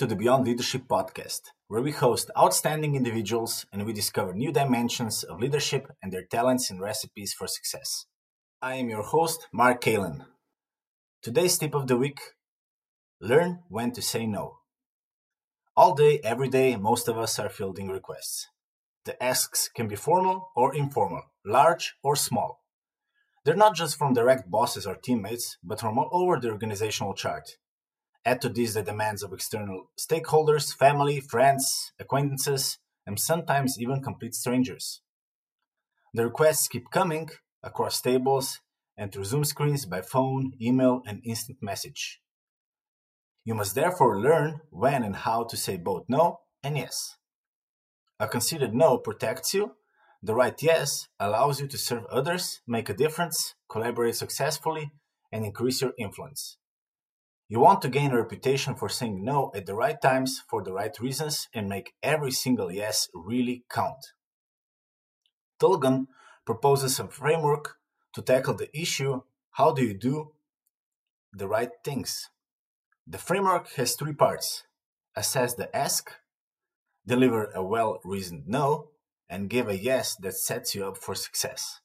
to the Beyond Leadership podcast, where we host outstanding individuals and we discover new dimensions of leadership and their talents and recipes for success. I am your host, Mark Kalen. Today's tip of the week learn when to say no. All day, every day, most of us are fielding requests. The asks can be formal or informal, large or small. They're not just from direct bosses or teammates, but from all over the organizational chart. Add to this the demands of external stakeholders, family, friends, acquaintances, and sometimes even complete strangers. The requests keep coming across tables and through Zoom screens by phone, email, and instant message. You must therefore learn when and how to say both no and yes. A considered no protects you. The right yes allows you to serve others, make a difference, collaborate successfully, and increase your influence. You want to gain a reputation for saying no at the right times for the right reasons and make every single yes really count. Tulgan proposes a framework to tackle the issue how do you do the right things? The framework has three parts assess the ask, deliver a well reasoned no, and give a yes that sets you up for success.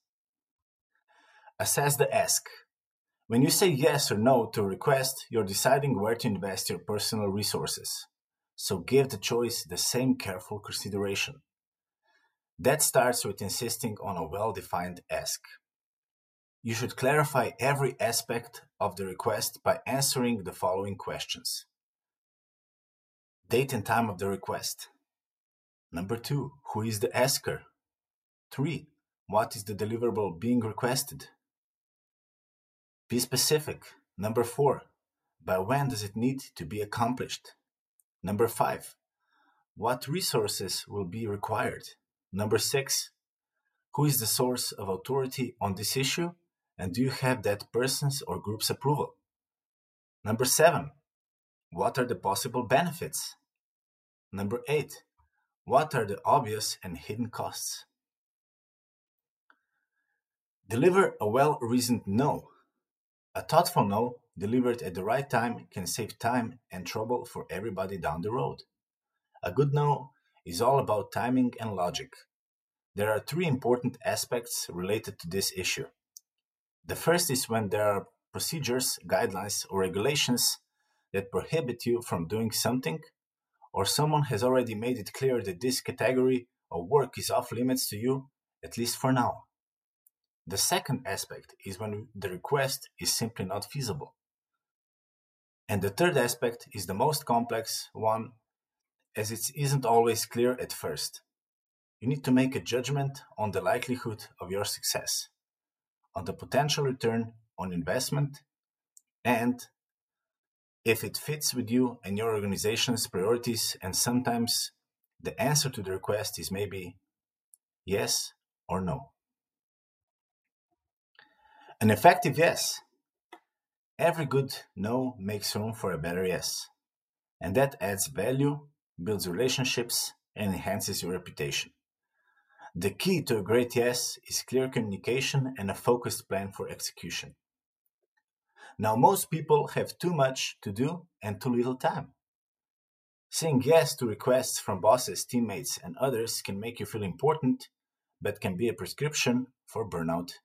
Assess the ask. When you say yes or no to a request, you're deciding where to invest your personal resources. So give the choice the same careful consideration. That starts with insisting on a well defined ask. You should clarify every aspect of the request by answering the following questions Date and time of the request. Number two, who is the asker? Three, what is the deliverable being requested? Be specific. Number four, by when does it need to be accomplished? Number five, what resources will be required? Number six, who is the source of authority on this issue and do you have that person's or group's approval? Number seven, what are the possible benefits? Number eight, what are the obvious and hidden costs? Deliver a well reasoned no a thoughtful no, delivered at the right time, can save time and trouble for everybody down the road. A good no is all about timing and logic. There are three important aspects related to this issue. The first is when there are procedures, guidelines, or regulations that prohibit you from doing something, or someone has already made it clear that this category of work is off limits to you, at least for now. The second aspect is when the request is simply not feasible. And the third aspect is the most complex one, as it isn't always clear at first. You need to make a judgment on the likelihood of your success, on the potential return on investment, and if it fits with you and your organization's priorities. And sometimes the answer to the request is maybe yes or no. An effective yes. Every good no makes room for a better yes. And that adds value, builds relationships, and enhances your reputation. The key to a great yes is clear communication and a focused plan for execution. Now, most people have too much to do and too little time. Saying yes to requests from bosses, teammates, and others can make you feel important, but can be a prescription for burnout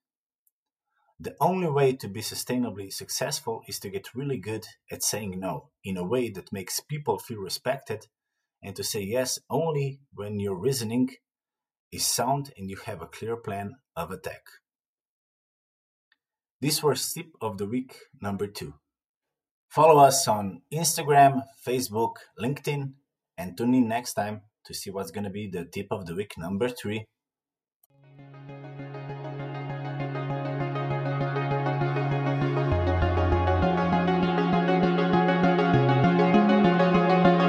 the only way to be sustainably successful is to get really good at saying no in a way that makes people feel respected and to say yes only when your reasoning is sound and you have a clear plan of attack. This was tip of the week number two. Follow us on Instagram, Facebook, LinkedIn, and tune in next time to see what's going to be the tip of the week number three.